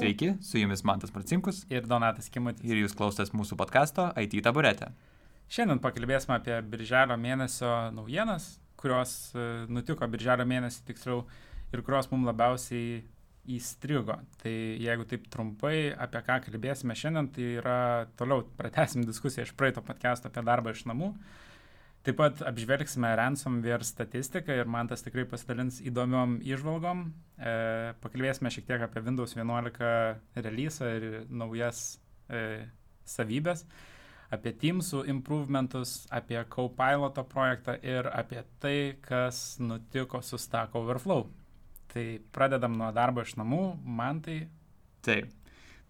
Sveiki, su jumis Mantas Marcinkus ir Donatas Kimutis. Ir jūs klausotės mūsų podkasto IT taburetė. Šiandien pakalbėsime apie birželio mėnesio naujienas, kurios e, nutiko birželio mėnesį tiksliau ir kurios mums labiausiai įstrigo. Tai jeigu taip trumpai apie ką kalbėsime šiandien, tai yra toliau pratesim diskusiją iš praeito podcast'o apie darbą iš namų. Uh, Taip pat apžvelgsime ransomware statistiką ir man tas tikrai pasidalins įdomiom išvalgom. E, pakalbėsime šiek tiek apie Windows 11 release ir naujas e, savybės, apie Teamsų improvementus, apie Copiloto projektą ir apie tai, kas nutiko su Stack Overflow. Tai pradedam nuo darbo iš namų, man tai. Taip.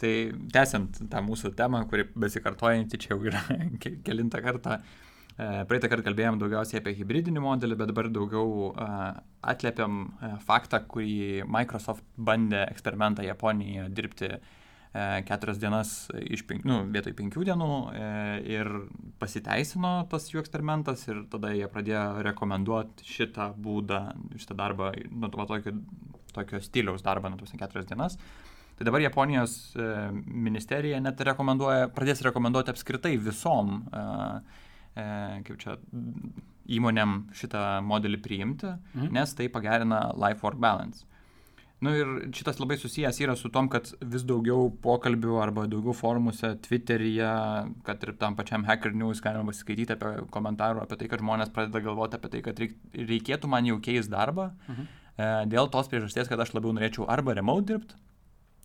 Tai tęsiant tą mūsų temą, kuri besikartojanti čia jau yra kelintą kartą. E, praeitą kartą kalbėjom daugiausiai apie hybridinį modelį, bet dabar daugiau uh, atlėpiam uh, faktą, kurį Microsoft bandė eksperimentą Japonijoje dirbti keturias dienas iš penk, nu, vietoj penkių dienų ir pasiteisino tas jų eksperimentas ir tada jie pradėjo rekomenduoti šitą būdą, šitą darbą, nu, to, tokio, tokio stiliaus darbą, nu, tos keturias dienas. Tai dabar Japonijos ministerija net rekomenduoja, pradės rekomenduoti apskritai visom uh, e, kaip čia, įmonėm šitą modelį priimti, mhm. nes tai pagerina life-work balance. Na nu ir šitas labai susijęs yra su tom, kad vis daugiau pokalbių arba daugiau forumuose, Twitteryje, kad ir tam pačiam Hacker News galima pasiskaityti apie komentarų apie tai, kad žmonės pradeda galvoti apie tai, kad reik, reikėtų man jau keisti darbą. Mhm. E, dėl tos priežasties, kad aš labiau norėčiau arba remote dirbti,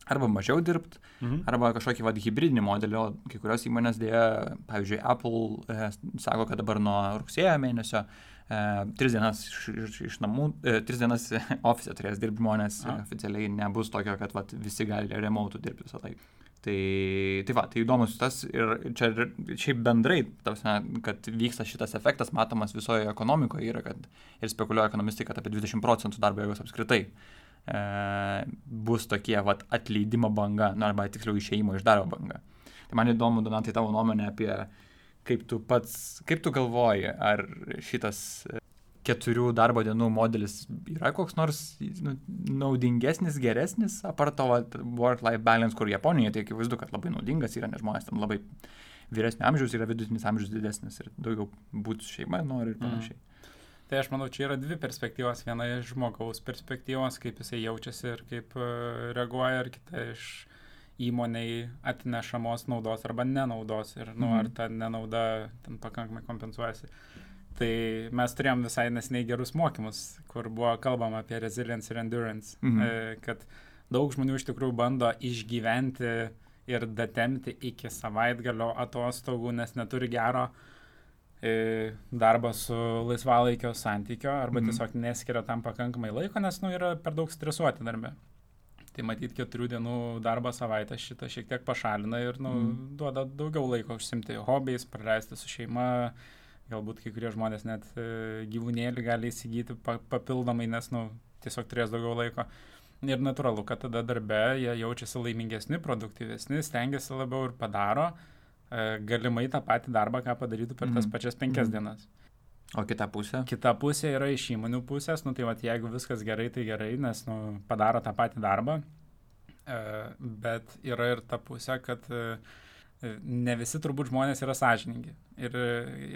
arba mažiau dirbti, mhm. arba kažkokį vad hybridinį modelį, o kai kurios įmonės dėja, pavyzdžiui, Apple e, sako, kad dabar nuo rugsėjo mėnesio e, tris dienas iš, iš, iš namų, e, tris dienas ofise turės dirbti žmonės, A. oficialiai nebus tokio, kad vat, visi gali remote dirbti visą laiką. Tai, tai va, tai įdomus tas ir čia šiaip bendrai, tavsime, kad vyksta šitas efektas matomas visoje ekonomikoje yra, kad ir spekuliuoja ekonomistai, kad apie 20 procentų darbo jėgos apskritai e, bus tokie vat, atleidimo banga, nu, arba tiksliau išeimo iš darbo banga. Tai man įdomu, Donatai, tavo nuomonė apie kaip tu pats, kaip tu galvoji, ar šitas keturių darbo dienų modelis yra koks nors nu, naudingesnis, geresnis, apart to work-life balance, kur Japonijoje tai akivaizdu, kad labai naudingas yra, nes žmonės ten labai vyresnio amžiaus yra vidutinis amžius didesnis ir daugiau būti šeima nori ir panašiai. Mm. Tai aš manau, čia yra dvi perspektyvos. Viena iš žmogaus perspektyvos, kaip jisai jaučiasi ir kaip e, reaguoja, ir kita iš įmoniai atnešamos naudos arba nenaudos. Ir, nu, mhm. ar ta nenauda ten pakankamai kompensuojasi. Tai mes turėjom visai nesiniai gerus mokymus, kur buvo kalbama apie resilience ir endurance. Mhm. E, kad daug žmonių iš tikrųjų bando išgyventi ir datemti iki savaitgalio atostogų, nes neturi gero uh, darbą su laisvalaikio santykio arba mm. tiesiog neskiria tam pakankamai laiko, nes nu, yra per daug stresuoti darbe. Tai matyti keturių dienų darbo savaitę šitą šiek tiek pašalina ir nu, mm. duoda daugiau laiko užsimti hobiais, praleisti su šeima, galbūt kai kurie žmonės net e, gyvūnėlį gali įsigyti pa, papildomai, nes nu, tiesiog turės daugiau laiko. Ir natūralu, kad tada darbe jie jaučiasi laimingesni, produktyvesni, stengiasi labiau ir padaro. E, galimai tą patį darbą, ką padarytų per tas mhm. pačias penkias mm. dienas. O kita pusė? Kita pusė yra iš įmonių pusės, nu tai va, jeigu viskas gerai, tai gerai, nes nu, padaro tą patį darbą, e, bet yra ir ta pusė, kad e, ne visi turbūt žmonės yra sąžiningi. Ir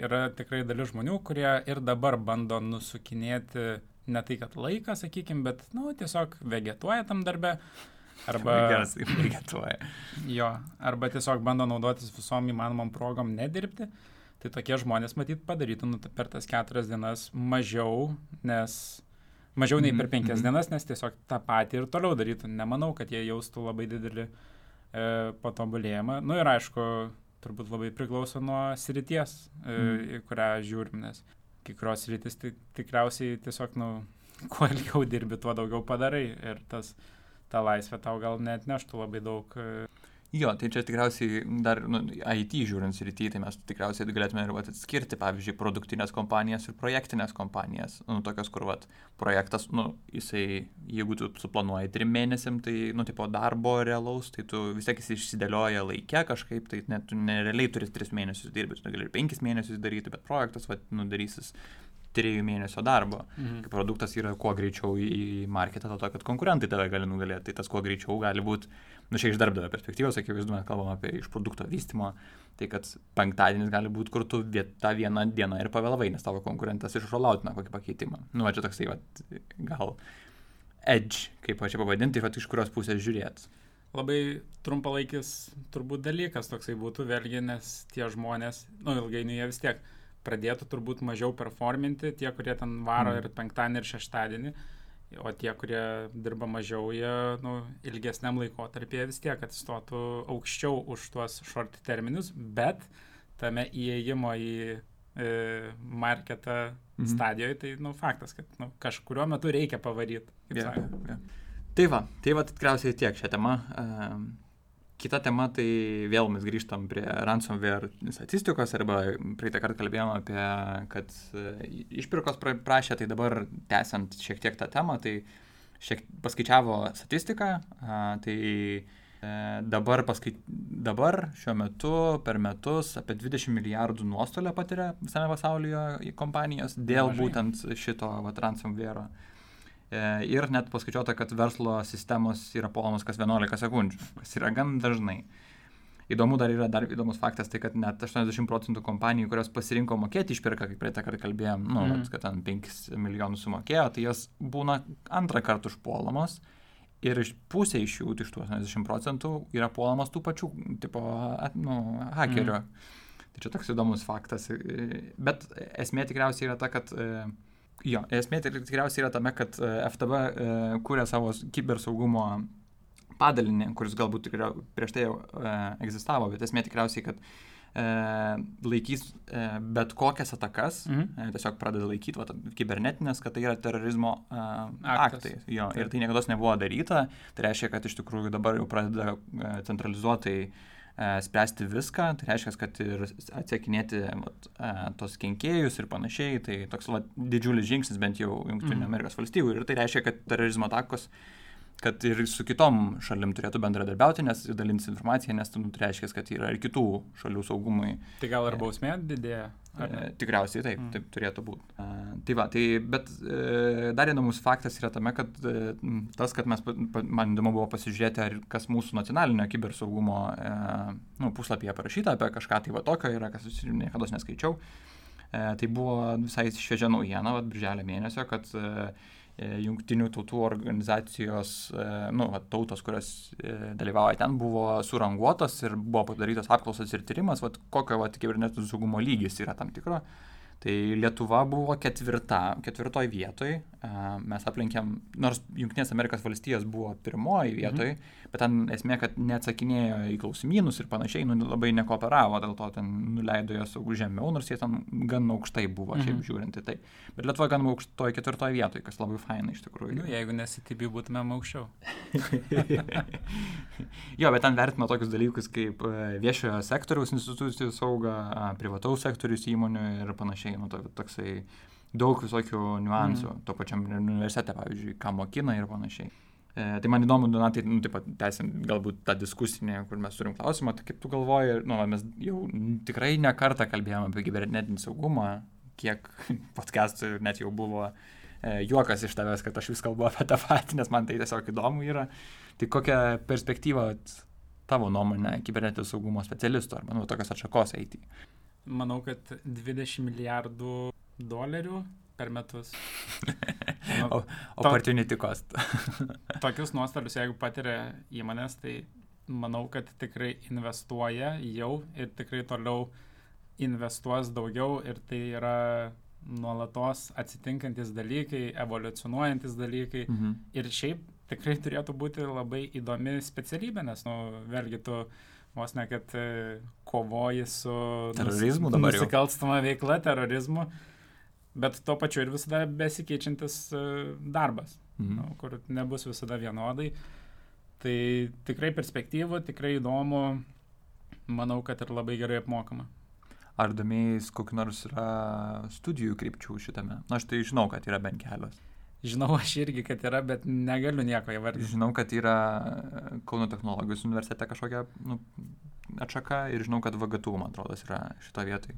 yra tikrai dalis žmonių, kurie ir dabar bando nusukinėti ne tai, kad laiką, sakykime, bet, nu, tiesiog vegetuoja tam darbę Arba... Geras, vegetuoja. Jo, arba tiesiog bando naudotis visom įmanomom progom nedirbti. Tai tokie žmonės matyt padarytų nu, per tas keturias dienas mažiau, nes mažiau nei per mhm, penkias mm -hmm. dienas, nes tiesiog tą patį ir toliau darytų. Nemanau, kad jie jaustų labai didelį e, patobulėjimą. Na nu, ir aišku, turbūt labai priklauso nuo srities, e, mm. į kurią žiūrim, nes kai kurios sritis tai tikriausiai tiesiog, nu, kuo ilgiau dirbi, tuo daugiau padarai. Ir tas ta laisvė tau gal net neštų labai daug. E, jo, tai čia tikriausiai dar nu, IT žiūrint srity, tai mes tikriausiai galėtume ir vat, atskirti, pavyzdžiui, produktinės kompanijas ir projektinės kompanijas. Nu, tokios, kur vat, projektas, nu, jisai, jeigu tu suplanuoji trim mėnesiam, tai, nu, tipo darbo realaus, tai tu vis tiek jis išsidėlioja laikę kažkaip, tai net tu nerealiai turi tris mėnesius dirbti, tu gali ir penkis mėnesius daryti, bet projektas, vat, nu, darysis trijų mėnesio darbo. Mhm. Kai produktas yra kuo greičiau į marketą, dėl to, kad konkurentai tave gali nugalėti. Tai tas kuo greičiau gali būti, nu čia iš darbdavio perspektyvos, akivaizdu, mes kalbam apie iš produkto vystimo, tai kad penktadienis gali būti, kur tu tą vieną dieną ir pavėlavai, nes tavo konkurentas išrolautina kokį pakeitimą. Nu, va čia toksai, va, gal edge, kaip va čia pavadinti, va iš kurios pusės žiūrėt. Labai trumpalaikis turbūt dalykas toksai būtų vėlgi, nes tie žmonės, nu ilgainiui jie vis tiek pradėtų turbūt mažiau performinti, tie, kurie ten varo Mm. ir penktadienį, ir šeštadienį, o tie, kurie dirba mažiau, jie nu, ilgesniam laikotarpyje vis tiek atsistotų aukščiau už tuos short terminus, bet tame įėjimo į e, marketą Mhm. stadijoje, tai nu, faktas, kad nu, kažkurio metu reikia pavaryti. Yeah, yeah. Tai va, tai va tikriausiai tiek šią temą. Um, kita tema, tai vėl mes grįžtam prie ransomware statistikos, arba praeitą kartą kalbėjome apie, kad e, išpirkos pra- prašė, tai dabar tęsiant šiek tiek tą temą, tai šiek paskaičiavo statistiką, tai e, dabar, paskai, dabar šiuo metu per metus apie 20 milijardų nuostolio patiria visame pasaulyje į kompanijas dėl Nemažai. būtent šito ransomware. E, Ir net paskaičiuota, kad verslo sistemos yra puolamos kas 11 sekundžių, kas yra gan dažnai. Įdomu dar yra dar įdomus faktas, tai kad net 80 procentų kompanijų, kurios pasirinko mokėti išpirką, kaip praeitą kartą kalbėjom, nu, mm. kad ten 5 milijonus sumokėjo, tai jos būna antrą kartą užpuolamos ir iš pusė iš jų, iš tų 80 procentų, yra puolamos tų pačių, tipo, nu, hakerių. Mm. Tai čia toks įdomus faktas. e, Bet esmė tikriausiai yra ta, kad e, Jo, esmė tik- tikriausiai yra tame, kad e, FTB e, kūrė savo kibersaugumo padalinį, kuris galbūt tikriau, prieš tai jau e, egzistavo, bet esmė tikriausiai, kad e, laikys e, bet kokias atakas, Mhm. e, tiesiog pradeda laikyti va, kibernetinės, kad tai yra terorizmo e, Aktas. aktai. Jo, Taip. ir tai niekada nebuvo daryta, tai reiškia, kad iš tikrųjų dabar jau pradeda centralizuotai e, spręsti viską, tai reiškia, kad ir atsekinėti vat, e, tos kenkėjus ir panašiai, tai toks vat, didžiulis žingsnis bent jau Junktinių Mhm. Amerikos valstybių ir tai reiškia, kad terorizmo atakos kad ir su kitom šalim turėtų bendradarbiauti, nes dalintis informaciją, nes nu, tai reiškia, kad yra ir kitų šalių saugumui. Tai gal ir bausmė didėja? E, tikriausiai taip, Mm. taip turėtų būti. E, tai va, tai, bet e, dar įdomus faktas yra tame, kad e, tas, kad mes, man įdomu buvo pasižiūrėti, ar kas mūsų nacionalinio kibersaugumo e, nu, puslapyje parašyta apie kažką tai va tokio yra, kas niekada neskaičiau. E, tai buvo visai šviežia naujiena, va, birželio mėnesio, kad e, e, jungtinių tautų organizacijos, e, nu, va, tautos, kurios e, dalyvauja ten, buvo suranguotos ir buvo padarytas apklausas ir tyrimas, va, kokio va, kibernetinio saugumo lygis yra tam tikro. Tai Lietuva buvo ketvirta, ketvirtoj vietoj, e, mes aplenkėm, nors Junktinės Amerikos valstijos buvo pirmoji vietoj, mhm. Bet ten esmė, kad neatsakinėjo į klausimynus ir panašiai, nu, labai nekooperavo, dėl to ten nuleido saugų žemiau, nors jie ten gan aukštai buvo, mhm. šiaip žiūrint į tai. Bet Lietuva gan aukštoj ketvirtoj vietoj, kas labai faina iš tikrųjų. Nu, jeigu nesitibi būtumėm aukščiau. jo, bet ten vertino tokius dalykus kaip e, viešojo sektoriaus institucijų saugą, privataus sektorius įmonių ir panašiai. Nu, to, toksai daug visokių niuansų. Mm. To pačiam universitete, pavyzdžiui, ką mokina ir panašiai. E, tai man įdomu, Donatai, nu, taip pat tęsiant galbūt tą diskusinę, kur mes turim klausimą, tai kaip tu galvoji, nu, mes jau tikrai ne kartą kalbėjome apie kibernetinį saugumą, kiek podcastų net jau buvo e, juokas iš tavęs, kad aš vis kalbu apie tą patį, nes man tai tiesiog įdomu yra. Tai kokią perspektyvą tavo nuomonė kibernetinio saugumo specialistų arba nu, tokios atšakos eiti? Manau, kad 20 milijardų dolerių per metus. O, opportunity cost. tokius nuostolius, jeigu patiria įmonės, tai manau, kad tikrai investuoja jau ir tikrai toliau investuos daugiau ir tai yra nuolatos atsitinkantis dalykai, evoliucionuojantis dalykai. Mhm. Ir šiaip tikrai turėtų būti labai įdomi specialybė, nes, nu, vėlgi tu vos ne, kad e, kovoji su Terorizmu dabar jau. nusikalstama veikla, terorizmu, bet tuo pačiu ir visada besikeičiantis e, darbas, Mhm. nu, kur nebus visada vienodai. Tai tikrai perspektyvų, tikrai įdomu, manau, kad ir labai gerai apmokama. Ar domėjais kokiu nors yra studijų krypčių šitame? Na, aš tai žinau, kad yra bent kelios. Žinau aš irgi, kad yra, bet negaliu nieko įvardinti. Žinau, kad yra Kauno technologijos universitete kažkokia nu, atšaka ir žinau, kad VGTU, man atrodo, yra šito vietoj.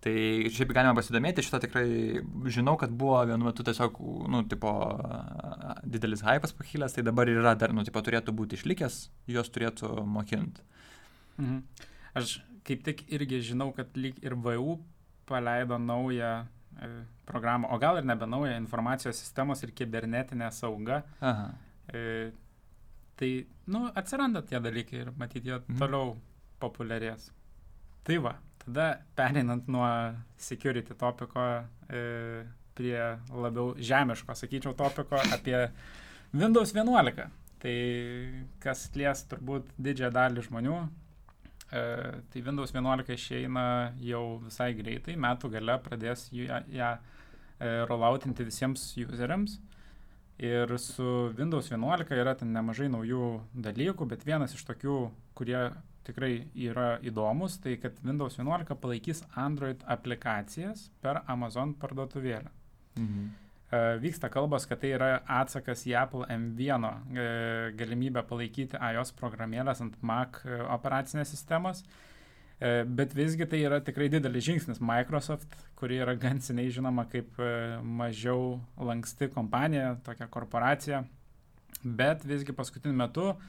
Tai šiaip galima pasidomėti, šitą tikrai žinau, kad buvo vienu metu tiesiog, nu, tipo, didelis hypas pakilęs, tai dabar yra dar, nu, tipo, turėtų būti išlikęs, juos turėtų mokinti. Mhm. Aš kaip tik irgi žinau, kad lyg ir VU paleido naują e, programą, o gal ir nebe naują informacijos sistemos ir kibernetinę saugą. Aha. E, tai, nu, atsiranda tie dalykai ir matyti jie mhm. toliau populiarės. Tai va, Tada pereinant nuo security topiko e, prie labiau žemiško, sakyčiau, topiko apie Windows 11. Tai kas lies turbūt didžiąją dalį žmonių, e, tai Windows 11 išeina jau visai greitai, metų gale pradės ją, ją e, rolloutinti visiems useriams. Ir su Windows 11 yra ten nemažai naujų dalykų, bet vienas iš tokių, kurie tikrai yra įdomus, tai kad Windows 11 palaikys Android aplikacijas per Amazon parduotuvėlę. Mhm. E, vyksta kalbos, kad tai yra atsakas į Apple M1 e, galimybę palaikyti iOS programėlės ant Mac e, operacinės sistemos. Bet visgi tai yra tikrai didelis žingsnis. Microsoft, kuri yra gan seniai žinoma kaip mažiau lanksti kompanija, tokia korporacija, bet visgi paskutiniu metu uh,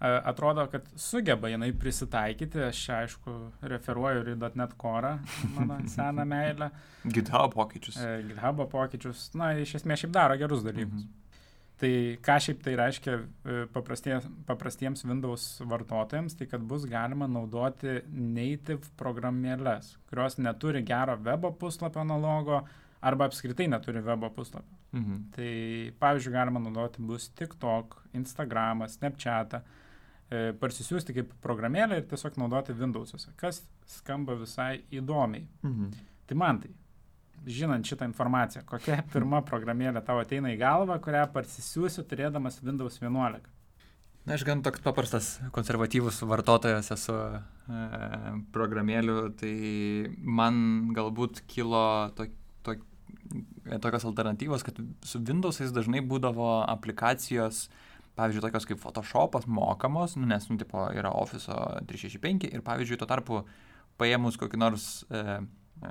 atrodo, kad sugeba jinai prisitaikyti, aš čia aišku referuoju ir .NET Core, mano seną meilę. GitHub pokyčius. GitHub pokyčius, na, iš esmės šiaip daro gerus dalykus. Mhm. Tai ką šiaip tai reiškia e, paprastie, paprastiems Windows vartotojams, tai kad bus galima naudoti native programėlės, kurios neturi gero webo puslapio analogo arba apskritai neturi webo puslapio. Mhm. Tai pavyzdžiui, galima naudoti bus TikTok, Instagram, Snapchat, E, parsisiųsti kaip programėlę ir tiesiog naudoti Windows'uose, kas skamba visai įdomiai. Mhm. Tai man tai, žinant šitą informaciją, kokia pirma programėlė tavo ateina į galvą, kurią parsisiųsiu turėdamas Windows 11. Na, aš gan toks paprastas konservatyvus vartotojas esu e, programėlių, tai man galbūt kilo to, to, tokios alternatyvos, kad su Windows'ais dažnai būdavo aplikacijos, e, pavyzdžiui, tokios kaip Photoshopas mokamos, nu, nes, nu, tipo, yra Office 365 ir, pavyzdžiui, tuo tarpu paėmus kokį nors e, e,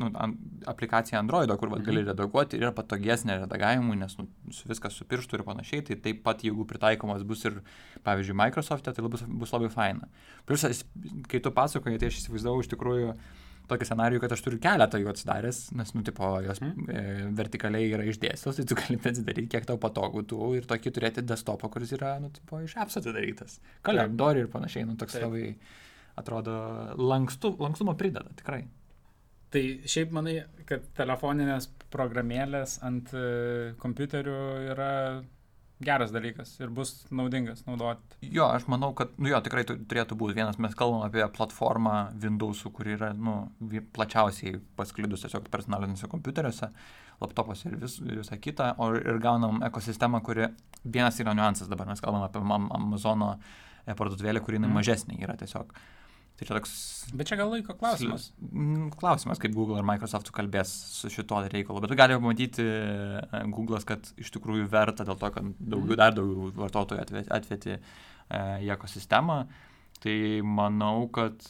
nu, an, aplikaciją Androido, kur vat, gali mhm. redaguoti ir yra patogesnė redagavimui, nes nu, viskas su pirštu ir panašiai, tai taip pat jeigu pritaikomas bus ir, pavyzdžiui, Microsoft'e, tai bus, bus labai faina. Plius, kai tu pasakoji, tai aš įsivaizdavau iš tikrųjų, tokį scenarijų, kad aš turiu keletą jų atsidaręs, nes, nu, tipo, jos mm. e, vertikaliai yra išdėstos, tai tu gali atsidaryti, kiek tau patogu, tu ir tokį turėti desktopą, kuris yra, nu, tipo, iš apps atidarytas. Kalendorių ir panašiai, nu, toks Taip. labai, atrodo, lankstu, lankstumo prideda, tikrai. Tai šiaip manai, kad telefoninės programėlės ant e, kompiuterių yra geras dalykas ir bus naudingas naudoti. Jo, aš manau, kad, nu jo, tikrai turėtų būti. Vienas, mes kalbam apie platformą Windows'ų, kuri yra, nu, plačiausiai pasklidus tiesiog personaliniuose kompiuteriuose, laptopuose ir vis, visą kitą, o ir gaunam ekosistemą, kuri, vienas yra niuansas dabar, mes kalbam apie Amazono e, parduotuvėlę, kuri mm. mažesnė yra tiesiog. Uh, Tai čia toks. Bet čia gal laiko klausimas. Klausimas, kaip Google ir Microsoft kalbės su šituo reikalu. Bet gali pamatyti e, Google'as, kad iš tikrųjų verta dėl to, kad daugiau, dar daugiau vartotojų atveti e, į ekosistemą. Tai manau, kad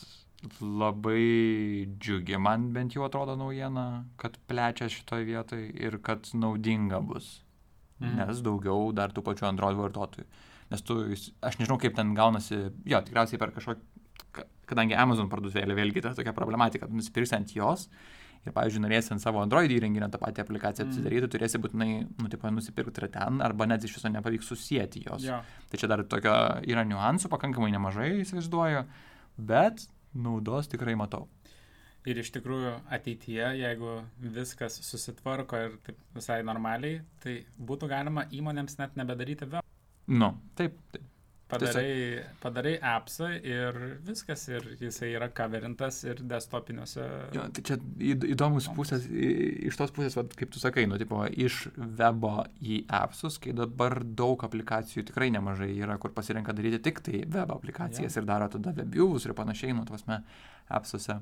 labai džiugi man bent jau atrodo naujiena, kad plečia šitoje vietoje ir kad naudinga bus. Mm. Nes daugiau dar tų pačių Android vartotojų. Nes tu, aš nežinau, kaip ten gaunasi, jo, tikriausiai per kažkokį kadangi Amazon parduotuvėlė vėlgi ta tokia problematika, nusipirksi ant jos ir, pavyzdžiui, norėsi ant savo Android įrenginio tą patį aplikaciją mm. atsidaryti, turėsi būtinai, nu, tipo, nusipirkti yra ten, arba net iš viso nepavyks susijęti jos. Ja. Tai čia dar tokio yra niuansų, pakankamai nemažai įsivaizduoju, bet naudos tikrai matau. Ir iš tikrųjų ateityje, jeigu viskas susitvarko ir taip visai normaliai, tai būtų galima įmonėms net nebedaryti vėl. Nu, taip, taip. Padarai, padarai appsą ir viskas, ir jisai yra coverintas ir desktopiniuose. Jo, tai čia įdomus pusės, iš tos pusės, va, kaip tu sakai, nu, tipo, iš webo į appsus, kai dabar daug aplikacijų tikrai nemažai yra, kur pasirenka daryti tik tai web aplikacijas ja. ir daro tada webviewus ir panašiai, nu, tuosme, appsuose.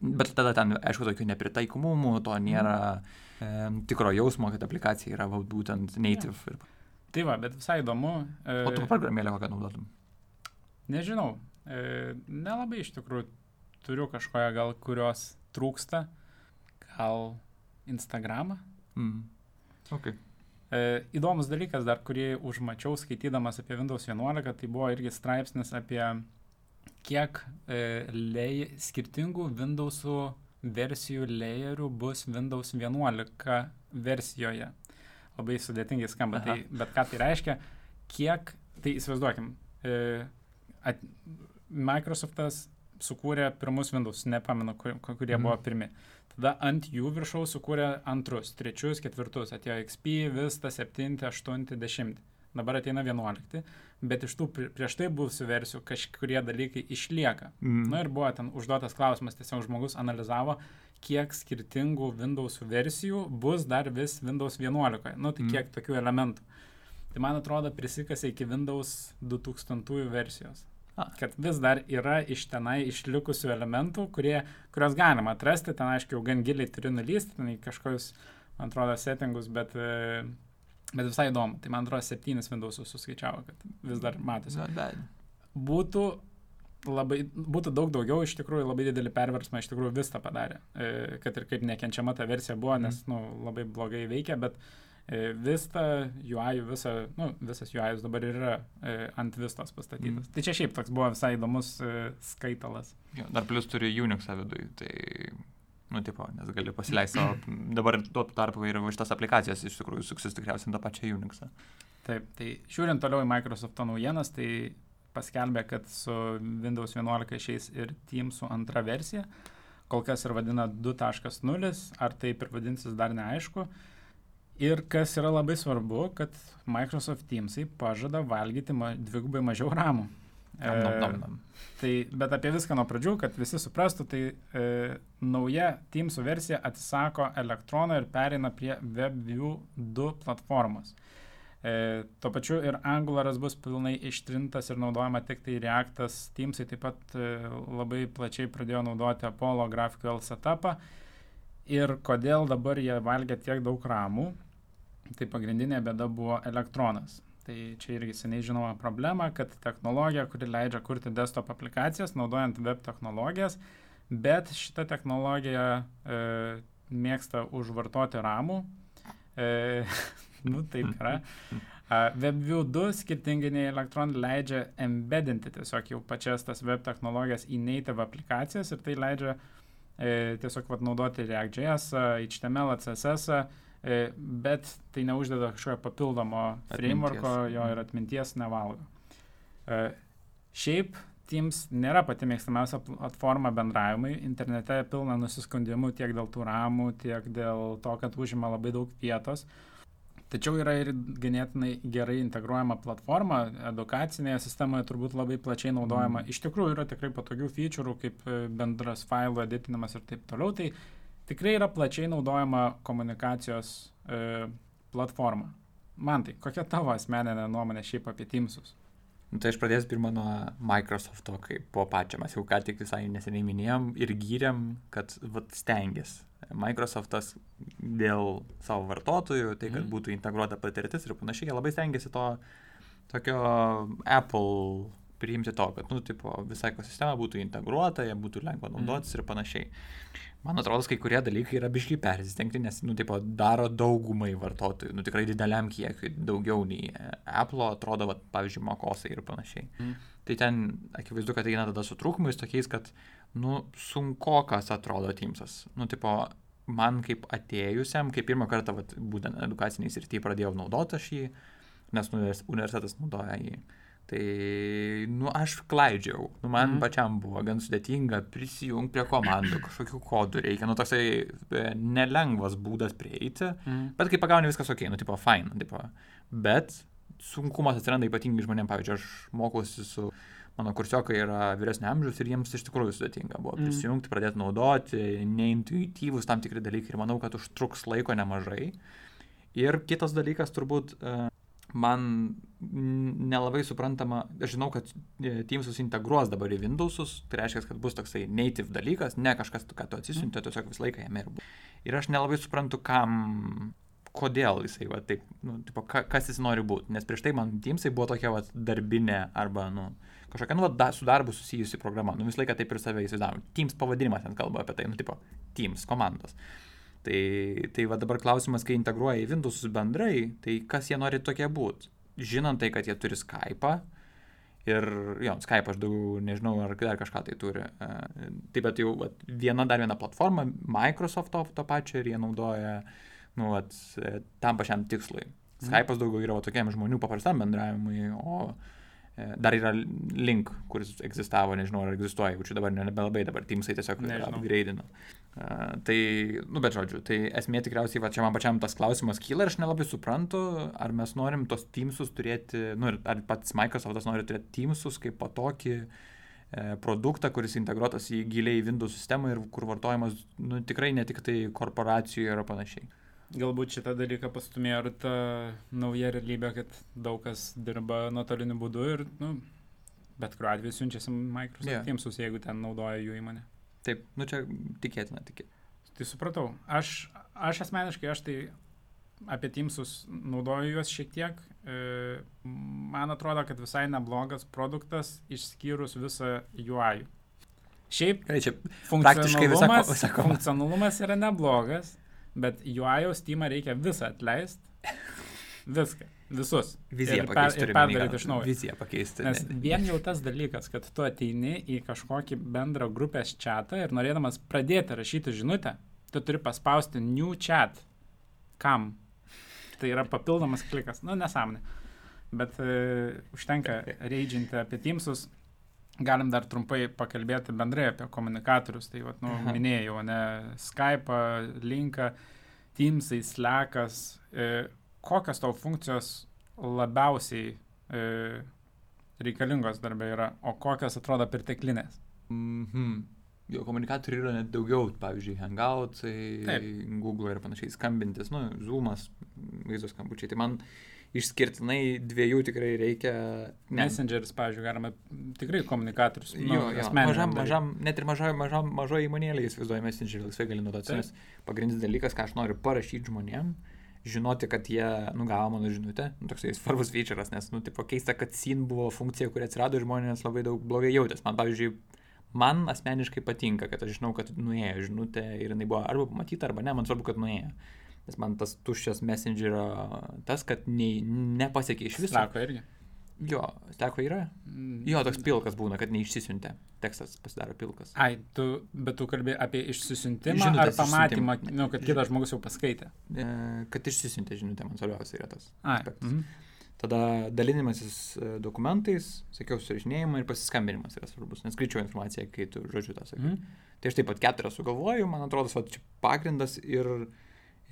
Bet tada ten, aišku, tokių nepritaikomumų, to nėra e, tikro jausmo, kad aplikacija yra va, būtent native. Ja. Tai va, bet visai įdomu. E, o tu programėlę kokią naudotum? Nežinau. E, nelabai iš tikrųjų turiu kažkoją gal, kurios trūksta, gal Instagramą. Mm. Okay. E, įdomus dalykas dar, kurį užmačiau skaitydamas apie Windows 11, tai buvo irgi straipsnis apie kiek e, lei, skirtingų Windows versijų layerių bus Windows 11 versijoje. Labai sudėtingai skamba, Aha. tai, bet ką tai reiškia, kiek, tai įsivaizduokim, e, at, Microsoftas sukūrė pirmus Windows, nepamenu, kur, kurie mm. buvo pirmi. Tada ant jų viršaus sukūrė antrus, trečius, ketvirtus, atėjo XP, Vista, 7, 8, 10. Dabar ateina 11, bet iš tų prieš tai buvusių versijų kažkurie dalykai išlieka. Mm. Na ir buvo ten užduotas klausimas, tiesiog žmogus analizavo, kiek skirtingų Windows versijų bus dar vis Windows 11. Nu, tai mm. kiek tokių elementų. Tai man atrodo prisikasi iki Windows 2000 versijos. A. Kad vis dar yra iš tenai išlikusių elementų, kurie, kurios galima atrasti, ten aišku, jau gan giliai turi nulysti, ten į kažkokius, man atrodo, settingus, bet, e, bet visai įdomu. Tai man atrodo, septynis Windows'us suskaičiavo, kad vis dar matosi. Būtų labai, būtų daug daugiau, iš tikrųjų labai didelį perversmą iš tikrųjų vis tą padarė. E, kad ir kaip nekenčiama ta versija buvo, nes mm. nu, labai blogai veikia, bet E, Vista, UI, visa, nu, visas UI dabar yra e, ant Vistos pastatytas. Mm. Tai čia šiaip toks buvo visai įdomus e, skaitalas. Jo, dar plus turi Unix viduje, tai, nu, tipo, nes gali pasileisti savo, dabar tuo tarpu ir šitas aplikacijas iš tikrųjų suksis tikriausiai tą pačią Unixą. Taip, tai žiūrint toliau į Microsoft naujienas, tai paskelbė, kad su Windows 11 išeis ir Teamsų antra versija, kol kas ir vadina 2.0, ar taip ir vadinsis dar neaišku. Ir kas yra labai svarbu, kad Microsoft Teamsai pažada valgyti ma dvigubai mažiau ramų. Nom, nom, nom, nom. E, tai, bet apie viską nuo pradžių, kad visi suprastų, tai e, nauja Teamsų versija atsisako elektrono ir pereina prie WebView 2 platformos. E, tuo pačiu ir Angularas bus pilnai ištrintas ir naudojama tik tai Reactas. Teamsai taip pat e, labai plačiai pradėjo naudoti Apollo GraphQL setupą. Ir kodėl dabar jie valgia tiek daug ramų, tai pagrindinė bėda buvo elektronas. Tai čia irgi seniai žinoma problema, kad technologija, kuri leidžia kurti desktop aplikacijas, naudojant web technologijas, bet šita technologija e, mėgsta užvartoti ramų. E, nu, taip yra. WebView 2 skirtingai nei Electron leidžia embeddinti tiesiog jau pačias tas web technologijas į native aplikacijas ir tai leidžia e, tiesiog vat, naudoti React.js, HTML, CSS, E, bet tai neuždeda kažkokio papildomo frameworko, jo ir atminties nevalgo. E, šiaip Teams nėra pati mėgstamiausia platforma bendravimui. Internete pilna nusiskundimų tiek dėl tų ramų, tiek dėl to, kad užima labai daug vietos. Tačiau yra ir ganėtinai gerai integruojama platforma, edukacinėje sistemoje turbūt labai plačiai naudojama. Mm. Iš tikrųjų yra tikrai patogių featureų, kaip e, bendras failų editinimas ir taip toliau. Tai tikrai yra plačiai naudojama komunikacijos e, platforma. Man tai, kokia tavo asmeninė nuomonė šiaip apie Teamsus? Nu, tai aš pradėsiu pirmą nuo Microsofto, kaip po pačią mes jau ką tik visai neseniai minėjom ir gyrėm, kad vat, stengiasi. Microsoftas dėl savo vartotojų, tai kad mm. būtų integruota patirtis ir panašiai, jie labai stengiasi to tokio Apple priimti to, kad, nu, tipo, visa ekosistema būtų integruota, jie būtų lengva naudotis mm. ir panašiai. Man atrodo, kai kurie dalykai yra biškai persistengti, nes, nu, tipo, daro daugumai vartotojų, nu, tikrai dideliam kiekiui, daugiau nei Apple, atrodo, va, pavyzdžiui, mokosai ir panašiai. Mm. Tai ten akivaizdu, kad eina tada su trūkumais tokiais, kad, nu, sunku, kas atrodo Teamsas. Nu, tipo, man kaip atėjusiam, kaip pirmą kartą, vat, būtent edukaciniai srityje pradėjau naudoti aš jį, nes universitetas naudoja jį. Uh, Tai, nu, aš klaidžiau. Nu, man mm. pačiam buvo gan sudėtinga prisijungti prie komandų, kažkokių kodų reikia. Nu, toksai e, nelengvas būdas prieiti. Mm. Bet kai pagauni viskas ok, nu, tipo, fine. Tipo. Bet sunkumas atsiranda ypatingai žmonėms. Pavyzdžiui, aš mokiausi su mano kursiokai yra vyresnio amžiaus ir jiems iš tikrųjų sudėtinga buvo mm. prisijungti, pradėti naudoti, neintuityvus tam tikri dalykai ir manau, kad užtruks laiko nemažai. Ir kitas dalykas turbūt, uh, man nelabai suprantama, aš žinau, kad e, Teamsus integruos dabar į Windowsus, tai reiškia, kad bus toksai native dalykas, ne kažkas, ką tu atsisiunti, mm. tiesiog visą laiką jame ir bus. Ir aš nelabai suprantu, kam, kodėl jisai, va, taip, nu, tipo, ka, kas jis nori būti, nes prieš tai man Teamsai buvo tokia, va, darbinė arba, nu, kažkokia, nu, da, su darbu susijusi programa, nu, visą laiką taip ir save įsivaizdavom. Teams pavadinimas ten kalba apie tai, nu, tipo, Teams, komandos. Tai, tai va dabar klausimas, kai integruoja į Windows bendrai, tai kas jie nori tokie būti? Žinant tai, kad jie turi Skype'ą, Ir jo, Skype aš daugiau nežinau, ar dar kažką tai turi. Uh, taip, bet jau vat, viena dar viena platforma, Microsoft to pačio ir jie naudoja, nu, vat, e, tam pačiam tikslui. Mhm. Skype'as daugiau yra va, tokiam žmonių paprastam bendravimui, o E, dar yra link, kuris egzistavo, nežinau, ar egzistuoja, jaučiu dabar nebelabai, dabar Teamsai tiesiog upgradeino. Uh, tai, nu, bet žodžiu, tai esmė tikriausiai, va čia man pačiam tas klausimas kyla ir aš nelabai suprantu, ar mes norim tos Teamsus turėti, nu, ar pats Microsoftas nori turėti Teamsus kaip patokį e, produktą, kuris integruotas į giliai Windows sistemą ir kur vartojamas, nu, tikrai ne tik tai korporacijoje ir panašiai. Galbūt šitą dalyką pastumėjo ir ta nauja realybė, kad daug kas dirba nuotoliniu būdu ir, nu, bet kuriuo atveju siunčiasi Microsoft yeah. Teamsus, jeigu ten naudoja jų įmonė. Taip, nu čia tikėtina, tikėtina. Tai supratau. Aš, aš asmeniškai, aš tai apie Teamsus naudoju juos šiek tiek. E, man atrodo, kad visai neblogas produktas išskyrus visą UI. Šiaip, Gerai, čia praktiškai visą, sakoma. funkcionalumas yra neblogas, bet UI Steamą reikia visą atleisti. Viską. Visus. Viziją per, ir perdaryti iš naujo. Viziją pakeisti. Nes vien jau tas dalykas, kad tu ateini į kažkokį bendrą grupės čatą ir norėdamas pradėti rašyti žinutę, tu turi paspausti new chat. Kam? Tai yra papildomas klikas. Nu, nesąmonė. Bet uh, užtenka reidžinti apie Teamsus, Galim dar trumpai pakalbėti bendrai apie komunikatorius. Tai, vat, nu, Aha. minėjau, ne Skype, Linką, Teamsai, Slackas. E, kokios tau funkcijos labiausiai e, reikalingos darbė yra, o kokios atrodo perteklinės? Mhm. Jo komunikatoriai yra net daugiau, pavyzdžiui, Hangoutsai, Google ir panašiai, skambintis, nu, Zoomas, vaizdo skambučiai. Tai man išskirtinai dviejų tikrai reikia. Ne. Messengeris, pavyzdžiui, galima tikrai komunikatorius. Nu, jo, jo. Mažam, mažam, net ir mažoje mažam, mažo įmonėlėje įsivaizduoju Messengerį, laisvai gali naudoti. Nes pagrindinis dalykas, ką aš noriu parašyti žmonėm, žinoti, kad jie nugavo mano žinutę, nu, toksai svarbus feature'as, nes, nu, tipo keista, kad SIN buvo funkcija, kuri atsirado ir žmonės labai daug blogai jautės. Man, pavyzdžiui, man asmeniškai patinka, kad aš žinau, kad nuėjo žinutė ir jinai buvo arba pamatyta, arba ne, man svarbu, kad nuėjo. Nes man tas tuščias messengerio, tas, kad nei, nepasiekė iš viso. Sako irgi. Jo, teko yra. Mm. Jo, toks pilkas būna, kad neišsisiuntė. Tekstas pasidaro pilkas. Ai, tu, bet tu kalbė apie išsisintimą žinutės ar pamatymą, nu, kad kitas žmogus jau paskaitė. E, kad išsisiuntė žinutė, man svarbiausia yra tas. Ai, aspektas. Mm -hmm. Tada dalinimasis e, dokumentais, sakiau, surašinėjimai ir pasiskambinimas yra svarbus, nes greičiau informacija, kai tu žodžiu tą sakai. Mm. Tai aš taip pat keturias sugalvoju, man atrodo, va, čia pagrindas ir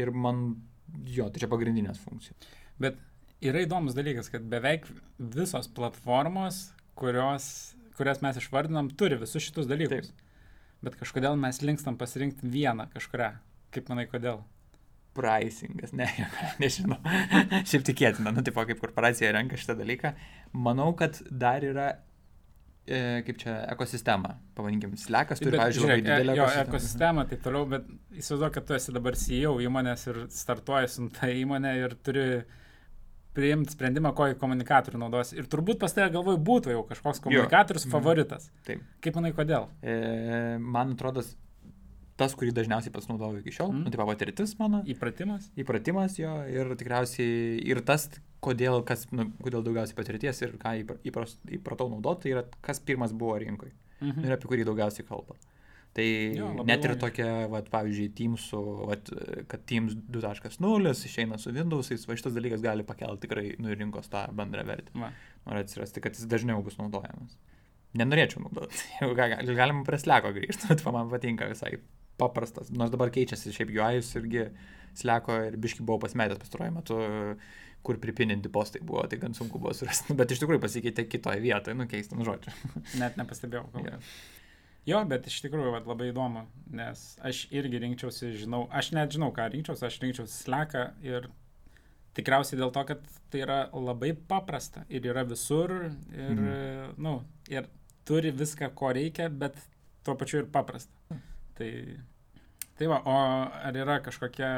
Ir man, jo, tai čia pagrindinės funkcijos. Bet yra įdomus dalykas, kad beveik visos platformos, kurios, kurias mes išvardinam, turi visus šitus dalykus. Taip. Bet kažkodėl mes linkstam pasirinkti vieną kažkuria. Kaip manai, kodėl? Pricingas, ne, nežinau. Šiaip tikėtina, nu, tipo, kaip korporacija renka šitą dalyką. Manau, kad dar yra kaip čia, ekosistemą, pavadinkim, slekas turi, pavyzdžiui, labai didelę jo, ekosistemą. ekosistemą, taip toliau, bet įsivaizduoju, kad tu esi dabar CEO įmonės ir startuoji su tą įmonę ir turi priimti sprendimą, kokį komunikatorių naudos. Ir turbūt pas tave galvoj būtų jau kažkoks komunikatorius jo. Mhm. favoritas. Taip. Kaip manai, kodėl? E, man atrodo, tas, kurį dažniausiai pats naudoju iki šiol, mm. nu, tai patirtis mano. Įpratimas. Įpratimas jo ir tikriausiai ir tas, kodėl, kas, nu, kodėl daugiausiai patirties ir ką įpras, įpratau naudoti, tai yra kas pirmas buvo rinkoje mhm. ir apie kurį daugiausiai kalba. Tai jo, net ir tokia, vat, pavyzdžiui, Teamsų, vat, kad Teams 2.0 išeina su Windows'ais, va šitas dalykas gali pakelti tikrai nu, rinkos tą bendrą vertę. Noriu atsirasti, kad jis dažniau bus naudojamas. Nenorėčiau naudoti. Galima prie sleko grįžti, bet man patinka visai paprastas. Nors dabar keičiasi šiaip UI irgi sleko ir biški buvau pasimetęs pastaruoju metu kur pripininti postai buvo, tai gan sunku buvo surasti, bet iš tikrųjų pasikeitė kitoje vietoje, nu keistam žodžiu. Net nepastebėjau. Yeah. Jo, bet iš tikrųjų vat, labai įdomu, nes aš irgi rinkčiausi, žinau, aš net žinau, ką rinkčiausi, aš rinkčiausi sleką ir tikriausiai dėl to, kad tai yra labai paprasta ir yra visur ir, mm. nu, ir turi viską, ko reikia, bet tuo pačiu ir paprasta. Mm. Tai, tai va, o ar yra kažkokia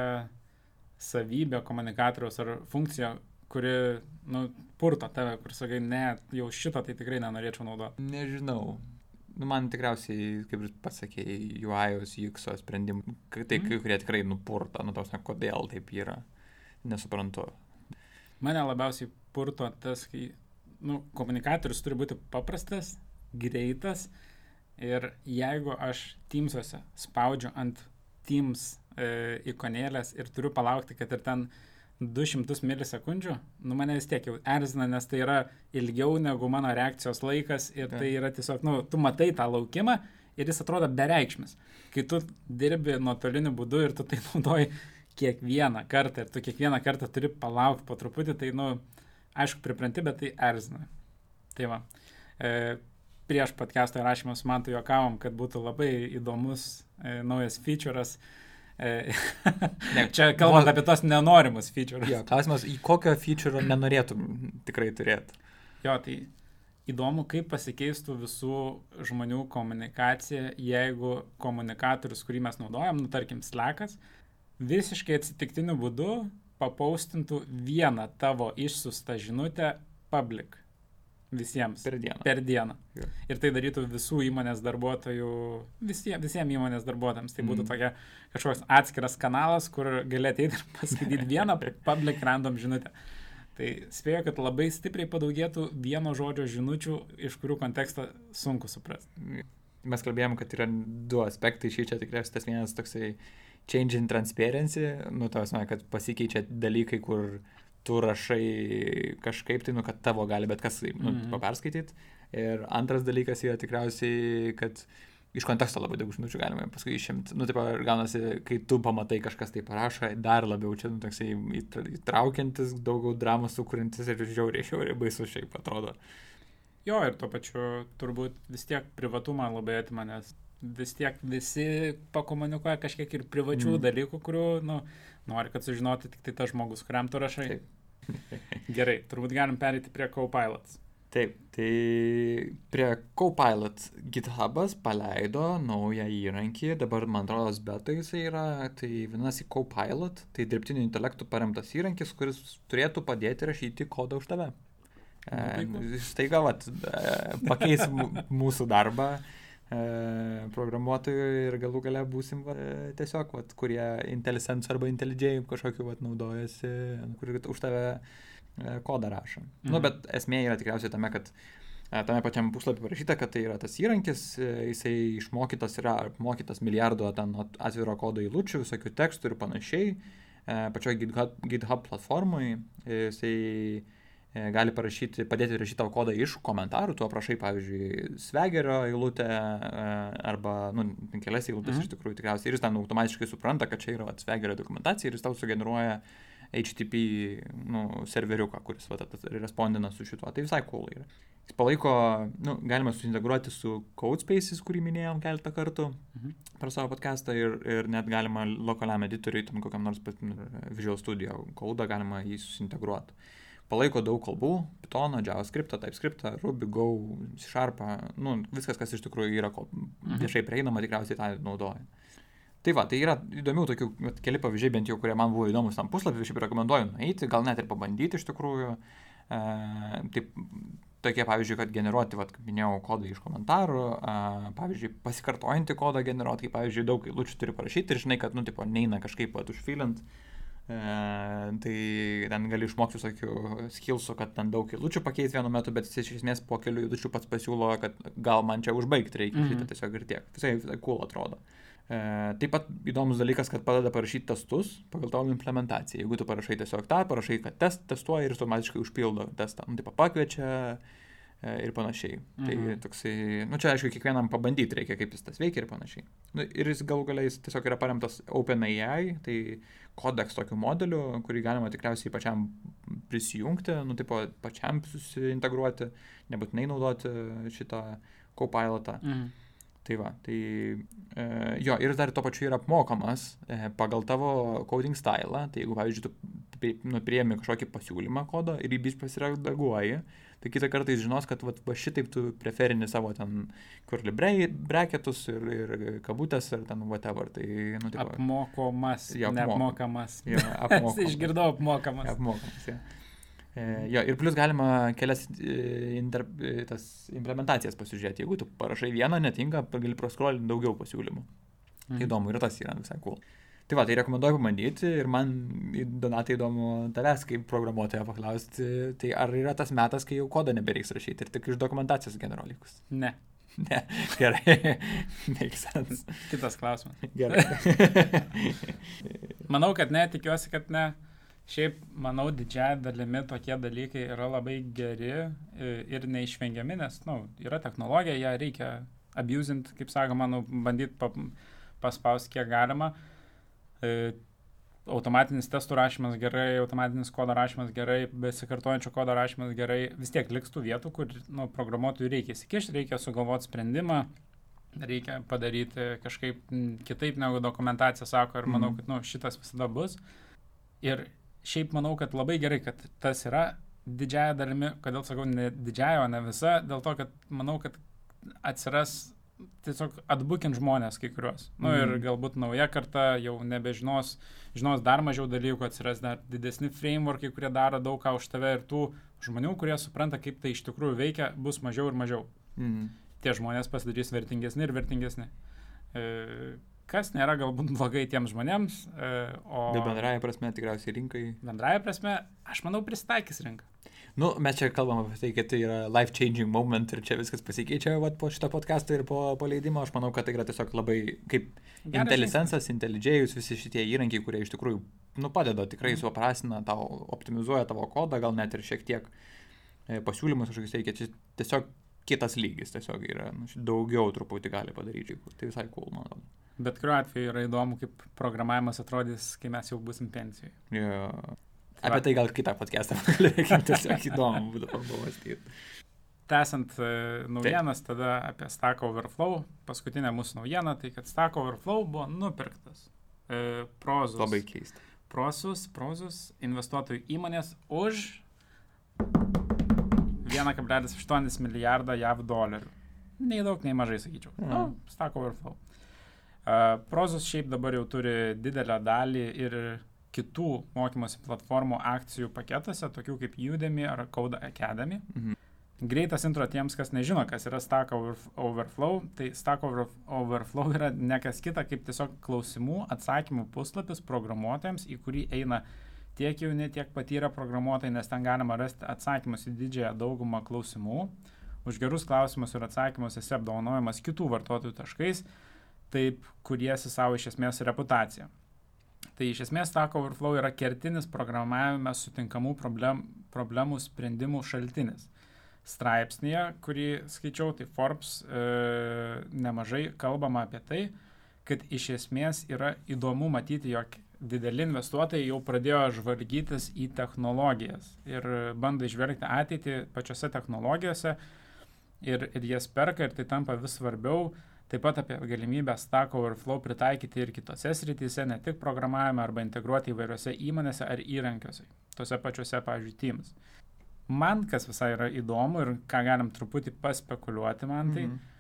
savybė komunikatoriaus ar funkcija, kuri, nu, purto tave, kur sakai, ne, jau šito tai tikrai nenorėčiau naudoti. Nežinau. Nu, man tikriausiai, kaip ir pasakėjai, UIOS, UXO sprendimai, tai Mhm. kurie tikrai nupurta, nu, tos, kodėl taip yra. Nesuprantu. Mane labiausiai purto tas, kai nu, komunikatorius turi būti paprastas, greitas ir jeigu aš Teamsuose spaudžiu ant Teams e, ikonėlės ir turiu palaukti, kad ir ten 200 milisekundžių, nu mane vis tiek jau erzina, nes tai yra ilgiau negu mano reakcijos laikas ir tai yra tiesiog, nu, tu matai tą laukimą ir jis atrodo bereikšmis. Kai tu dirbi nuotoliniu būdu ir tu tai naudoji kiekvieną kartą ir tu kiekvieną kartą turi palaukti po truputį, tai, nu, aišku, pripranti, bet tai erzina. Tai va. E, prieš podcast'o įrašymą su man tu juokavom, kad būtų labai įdomus e, naujas feature'as. E, Ne, čia kalbant apie tos nenorimus feature'us. Jo, klausimas, į kokio feature nenorėtum tikrai turėti? Jo, tai įdomu, kaip pasikeistų visų žmonių komunikacija, jeigu komunikatorius, kurį mes naudojam, nu tarkim Slackas, visiškai atsitiktiniu būdu papaustintų vieną tavo išsiustą žinutę public visiems Per dieną. per dieną. Jo. Ir tai darytų visų įmonės darbuotojų, visiems, visiems įmonės darbuotojams. Tai būtų Mhm. tokia kažkoks atskiras kanalas, kur gali ateiti ir paskaityti vieną public random žinutę. Tai spėju, kad labai stipriai padaugėtų vieno žodžio žinučių, iš kurių kontekstą sunku suprasti. Mes kalbėjom, kad yra du aspektai šį čia tikriausiai tas vienas toksai change in transparency, nu, tas, na, kad pasikeičia dalykai, kur tu rašai kažkaip tai, nu, kad tavo gali bet kas, nu, mm. paperskaityti. Ir antras dalykas yra tikriausiai, kad iš konteksto labai daug žinučių galima paskui išimti. Nu, taip, gaunasi, kai tu pamatai kažkas tai parašo, dar labiau čia, nu, toksai įtra- įtraukiantis, daugiau dramos sukūrintis ir žiauriai, žiauriai baisu šiaip atrodo. Jo, ir tuo pačiu turbūt vis tiek privatumą labai atima, nes vis tiek visi pakomunikuoja kažkiek ir privačių Mm. dalykų, kurių, nu, nori, kad sužinotų tik tai tas žmogus, kuriam tu rašai. Taip. Gerai, turbūt galim perėti prie Copilots. Taip, tai prie Copilot GitHub'as paleido naują įrankį, dabar man atrodo, beta jisai yra, tai vadinasi Copilot, tai dirbtiniu intelektu paremtas įrankis, kuris turėtų padėti rašyti kodą už tave. Nu. E, Staiga, vat, e, pakeis mūsų darbą programuotojų ir galų gale būsim va, e, tiesiog, vat, kurie IntelliSense arba IntelliJ kažkokiu vat, naudojasi, kur už tave e, kodą rašo. Mhm. Nu, Mhm. bet esmė yra tikriausiai tame, kad e, tame pačiam puslapį parašyta, kad tai yra tas įrankis, e, jisai išmokytas yra apmokytas milijardo ten at- atviro kodo eilučių, visokių tekstų ir panašiai. E, Pačioje GitHub, GitHub platformoje jisai e, gali parašyti, padėti rašyti tavo kodą iš komentarų, tu aprašai, pavyzdžiui, svegerio eilutę e, arba, nu, kelias eilutės Mhm. iš tikrųjų tikriausiai ir jis ten automatiškai supranta, kad čia yra vat, svegerio dokumentacija ir jis tau sugeneruoja HTTP nu, serveriuką, kuris vat, at- respondina su šituo. Tai visai cool yra. Jis palaiko, nu, galima suintegruoti su CodeSpaces, kurį minėjom keletą kartų Mhm. per savo podcastą ir, ir net galima lokaliam editoriui, tam kokiam nors pat- Visual Studio kodą galima jį susintegruoti. Palaiko daug kalbų - Python, JavaScript, TypeScript, Ruby, Go, C Sharp, nu, viskas, kas iš tikrųjų yra Mhm. viešai prieinama, tikriausiai tą naudoja. Tai va, tai yra įdomių tokių, vat, keli pavyzdžiai bent jau, kurie man buvo įdomus tam puslapį, šiaip rekomenduoju nueiti, gal net ir pabandyti iš tikrųjų. E, taip, tokie pavyzdžiui, kad generuoti, vat, kaip minėjau, kodą iš komentarų, e, pavyzdžiui, pasikartojantį kodą generuoti, kai, pavyzdžiui, daug eilučių turi parašyti ir žinai, kad, nu, tipo, neina kažkaip pat užfilint. E, tai ten gali išmokti visokių skillsų, kad ten daug eilučių pakeis vienu metu, bet jis iš esmės po kelių eilučių pats pasiūlo, kad gal man čia užbaigti reikia, mm. -hmm. tiesiog ir tiek. Visai, visai cool atrodo. E, taip pat įdomus dalykas, kad padeda parašyti testus pagal tavo implementaciją. Jeigu tu parašai tiesiog tą, parašai, kad test, testuoja ir automatiškai užpildo testą. Nu, taip pakviečia ir panašiai. Mhm. Tai Mhm. toksai, nu čia aišku, kiekvienam pabandyti reikia, kaip jis tas veikia ir panašiai. Nu, ir jis galų galiais tiesiog yra paremtas OpenAI, tai kodeks tokiu modeliu, kurį galima tikriausiai pačiam prisijungti, nu, tipo, pačiam susiintegruoti, nebūtinai naudoti šitą copilotą. Mhm. Tai va, tai e, jo, ir dar tuo pačiu yra apmokamas e, pagal tavo coding stylą. Tai jeigu, pavyzdžiui, tu pri- nu, priemi kažkokį pasiūlymą kodo ir jį bis pasiredaguoji, tai kitą kartą jis žinos, kad vat, va šitaip tu preferini savo ten kurli breketus ir, ir kabutės ir ten whatever. Tai, nu, tipo, Apmokomas, apmo- neapmokamas. jo, apmokamas. Išgirdau apmokamas. Apmokamas, ja. E, jo, ir plus galima kelias e, inter, e, tas implementacijas pasižiūrėti. Jeigu tu parašai vieną, netinka, gali proskrolinti daugiau pasiūlymų. Mhm. Tai įdomu ir tas yra visai cool. Tai va, tai rekomenduoju pabandyti ir man, Donatai, įdomu tavęs kaip programuotojo paklausti, tai ar yra tas metas, kai jau kodą nebereiks rašyti ir tik iš dokumentacijos generolikus? Ne. Ne, gerai. Makes sense. Kitas klausimas. Gerai. Manau, kad ne, tikiuosi, kad ne. Šiaip, manau, didžiąją dalimi tokie dalykai yra labai geri ir neišvengiami, nes, na, nu, yra technologija, ją reikia abusinti, kaip sakoma, nu, bandyti pa, paspausti kiek galima. E, automatinis testų rašymas gerai, automatinis kodo rašymas gerai, besikartojančio kodo rašymas gerai, vis tiek liks tų vietų, kur nu, programuotojui reikia įsikišti, reikia sugalvoti sprendimą, reikia padaryti kažkaip kitaip negu dokumentacija sako ir manau, mhm. kad nu, šitas visada bus. Ir šiaip manau, kad labai gerai, kad tas yra didžiaja dalimi, kodėl sakau ne didžiaja, o ne visa, dėl to, kad manau, kad atsiras tiesiog atbukint žmonės kai kuriuos. Na nu, mm. ir mhm. galbūt nauja karta jau nebežinos, žinos dar mažiau dalykų, atsiras dar didesni frameworkai, kurie daro daug ką už tave ir tų žmonių, kurie supranta, kaip tai iš tikrųjų veikia, bus mažiau ir mažiau. Mm. Tie žmonės pasidarys vertingesni ir vertingesni. E, kas nėra galbūt blogai tiems žmonėms. E, o... Bet bendraja prasme tikriausiai rinkai. Bendraja prasme, aš manau, pristaikys rinką. Nu, mes čia kalbam apie tai, kad tai yra life-changing moment ir čia viskas pasikeičia vat, po šito podcast'o ir po, po leidimo. Aš manau, kad tai yra tiesiog labai kaip IntelliSense'as, IntelliJėjus, visi šitie įrankiai, kurie iš tikrųjų nu, padeda, tikrai mm. suprasina tau, optimizuoja tavo kodą, gal net ir šiek tiek e, pasiūlymus kažkokius reikia. Čia tiesiog kitas lygis tiesiog yra, nu, daugiau truputį gali padaryti. Tai visai cool, man atrodo. Bet kuriuo atveju yra įdomu, kaip programavimas atrodys, kai mes jau busim pensijoje. Yeah. Apie tai gal kitą podcastą tiesiog įdomu būtų pamastyti. Tęsant uh, naujienas, Taip. tada apie Stack Overflow. Paskutinė mūsų naujiena, tai kad Stack Overflow buvo nupirktas. Uh, prozus. Labai keista. Prosus, prozus investuotojų įmonės už 1,8 milijardą JAV dolerių. Nei daug, nei mažai, sakyčiau. Mm. Nu, Stack Overflow. Prozus šiaip dabar jau turi didelę dalį ir kitų mokymosi platformų akcijų paketuose, tokių kaip Udemy ar Code Academy. Mhm. Greitas intro tiems, kas nežino, kas yra Stack Overflow. Tai Stack Overflow yra ne kas kita, kaip tiesiog klausimų, atsakymų puslapis programuotojams, į kurį eina tiek jauni, tiek patyrę programuotojai, nes ten galima rasti atsakymus į didžiąją daugumą klausimų. Už gerus klausimus ir atsakymus esi apdovanojamas kitų vartotojų taškais taip kuriesi savo iš esmės reputaciją. Tai iš esmės Stack Overflow yra kertinis programavime sutinkamų problem, problemų sprendimų šaltinis. Straipsnėje, kurį skaičiau, tai Forbes e, nemažai kalbama apie tai, kad iš esmės yra įdomu matyti, jog dideli investuotojai jau pradėjo žvalgytis į technologijas ir bando išvelgti ateitį pačiose technologijose ir, ir jas perka ir tai tampa vis svarbiau Taip pat apie galimybę Stack Overflow pritaikyti ir kitose srityse, ne tik programavime arba integruoti įvairiose įmonėse ar įrankiuose, tose pačiuose, pavyzdžiui, Teams. Man kas visai yra įdomu ir ką galim truputį paspekuliuoti man, tai mm -hmm.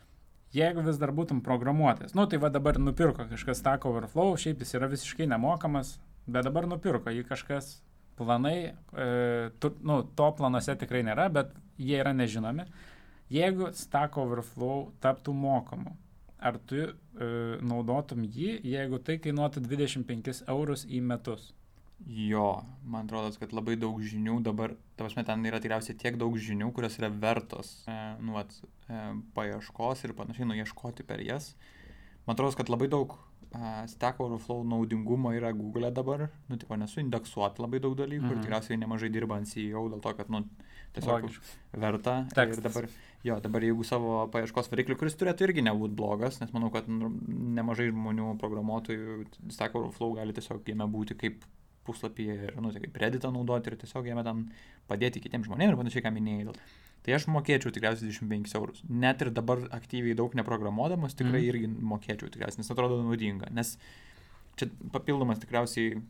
jeigu vis dar būtum programuotojas, nu tai va dabar nupirko kažkas Stack Overflow, šiaip jis yra visiškai nemokamas, bet dabar nupirko jį kažkas planai, e, tu, nu, to planuose tikrai nėra, bet jie yra nežinomi. Jeigu Stack Overflow taptų mokamu, ar tu e, naudotum jį, jeigu tai kainuotų 25 eurus į metus? Jo, man atrodo, kad labai daug žinių dabar, tavasme, ten yra tikriausiai tiek daug žinių, kurios yra vertos e, nu, at, e, paieškos ir panašiai, nuieškoti per jas. Man atrodo, kad labai daug uh, Stack Overflow naudingumo yra Google e dabar, nu, tipo, nesu indeksuoti labai daug dalykų mm -hmm. ir tikriausiai nemažai dirba ant CEO dėl to, kad, nu, tiesiog Logiškai. verta. Tekstas. Ir dabar, jo, dabar jeigu savo paieškos variklį, kuris turėtų irgi nebūti blogas, nes manau, kad nemažai žmonių programuotojų Stack Overflow gali tiesiog jame būti kaip puslapyje ir, nu, tai kaip Redditą naudoti ir tiesiog jame tam padėti kitiems žmonėms ir panašiai, ką minėjai. Tai aš mokėčiau tikriausiai 25 eurus. Net ir dabar aktyviai daug neprogramuodamas, tikrai mm. irgi mokėčiau tikriausiai, nes atrodo naudinga. Nes čia papildomas tikriausiai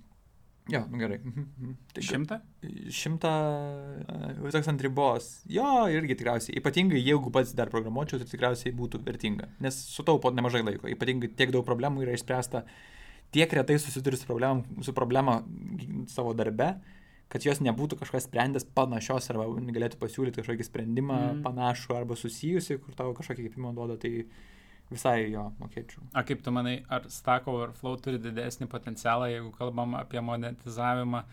Jo, nu gerai. Mhm, mhm. Tai šimtą? Šimtą, toks ant ribos. Jo, irgi tikriausiai. Ypatingai jeigu pats dar programuočiau, tai tikriausiai būtų vertinga. Nes sutaupo nemažai laiko. Ypatingai tiek daug problemų yra išspręsta, tiek retai susiduri su, problem, su problema savo darbe, kad jos nebūtų kažkas sprendęs panašios arba galėtų pasiūlyti kažkokį sprendimą mm. panašų arba susijusi, kur tau kažkokį įkvėpimą duoda, tai visai jo mokėčiau. A kaip tu manai, ar Stack Overflow turi didesnį potencialą, jeigu kalbam apie monetizavimą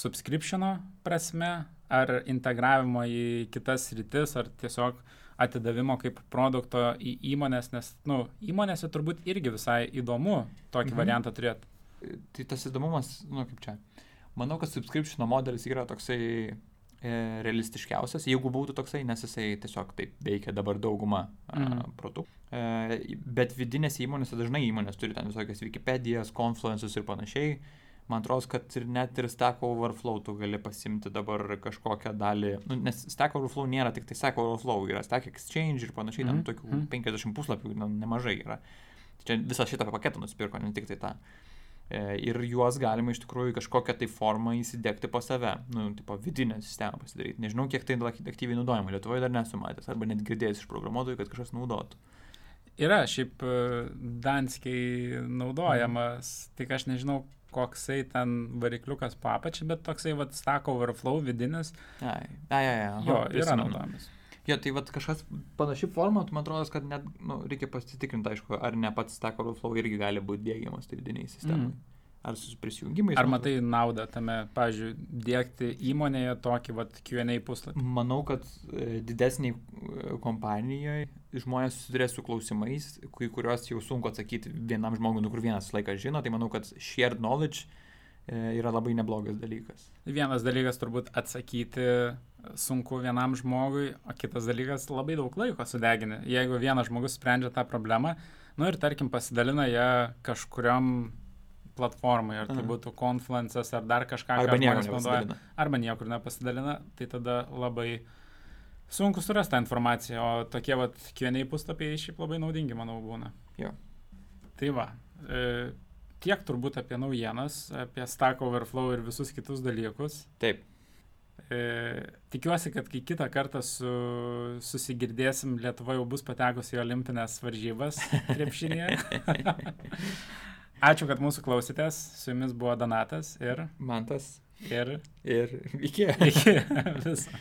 subscriptiono prasme, ar integravimo į kitas rytis, ar tiesiog atidavimo kaip produkto į įmonės, nes, nu, įmonėse turbūt irgi visai įdomu tokį mhm. variantą turėti. Tai tas įdomumas, nu, kaip čia. Manau, kad subscription modelis yra toksai e, realistiškiausias, jeigu būtų toksai, nes jisai tiesiog taip veikia dabar dauguma mm. produktų. E, bet vidinėse įmonėse dažnai įmonės turi ten visokias Wikipedijas, Confluences ir panašiai. Man atrodo, kad ir net ir Stack Overflow tu gali pasimti dabar kažkokią dalį, nu, nes Stack Overflow nėra tik tai Stack Overflow, yra Stack Exchange ir panašiai, mm. ten tokių mm. 50 puslapių nu, nemažai yra. Čia visą šitą paketą nusipirko, ne tik tai tą. E, ir juos galima iš tikrųjų kažkokią tai formą įsidėkti po save, nu, tipo vidinę sistemą pasidaryti. Nežinau, kiek tai aktyviai naudojama, Lietuvoje dar nesu matęs, arba net girdėjęs iš programuotojų, kad kažkas naudotų. Yra šiaip e, Danskiai naudojamas, mm. tik aš nežinau, koksai ten varikliukas papačiai, bet toksai, vad, Stack Overflow vidinis. Ai, ai, ai, ai. Jo, yra naudojamas. Jo, tai vat, kažkas panaši forma, man atrodo, kad net nu, reikia pasitikrinti, aišku, ar ne pats Stack Overflow irgi gali būti dėgiamas tai vidiniai sistemai. Mm. Ar su prisijungimais. Ar matai naudą tame, pavyzdžiui, dėkti įmonėje tokį vat, QA puslapį? Manau, kad e, didesniai e, kompanijoje žmonės susidurė su klausimais, kai kuriuos jau sunku atsakyti vienam žmogui, nu kur vienas laikas žino, tai manau, kad shared knowledge E, yra labai neblogas dalykas. Vienas dalykas turbūt atsakyti sunku vienam žmogui, o kitas dalykas labai daug laiko sudeginti. Jeigu vienas žmogus sprendžia tą problemą, nu ir tarkim pasidalina ją kažkuriam platformai, ar tai būtų Confluence'as ar dar kažką, arba žmonės naudoja, arba niekur nepasidalina, tai tada labai sunku surasti tą informaciją, o tokie vat kieniai puslapiai šiaip labai naudingi, manau, būna. Jo. Tai va. E, tiek turbūt apie naujienas, apie Stack Overflow ir visus kitus dalykus. Taip. E, tikiuosi, kad kai kitą kartą su, susigirdėsim, Lietuva jau bus patekusi į olimpinės varžybas krepšinėje. Ačiū, kad mūsų klausytės. Su jumis buvo Donatas ir Mantas. Ir. Ir iki. Iki. Visą.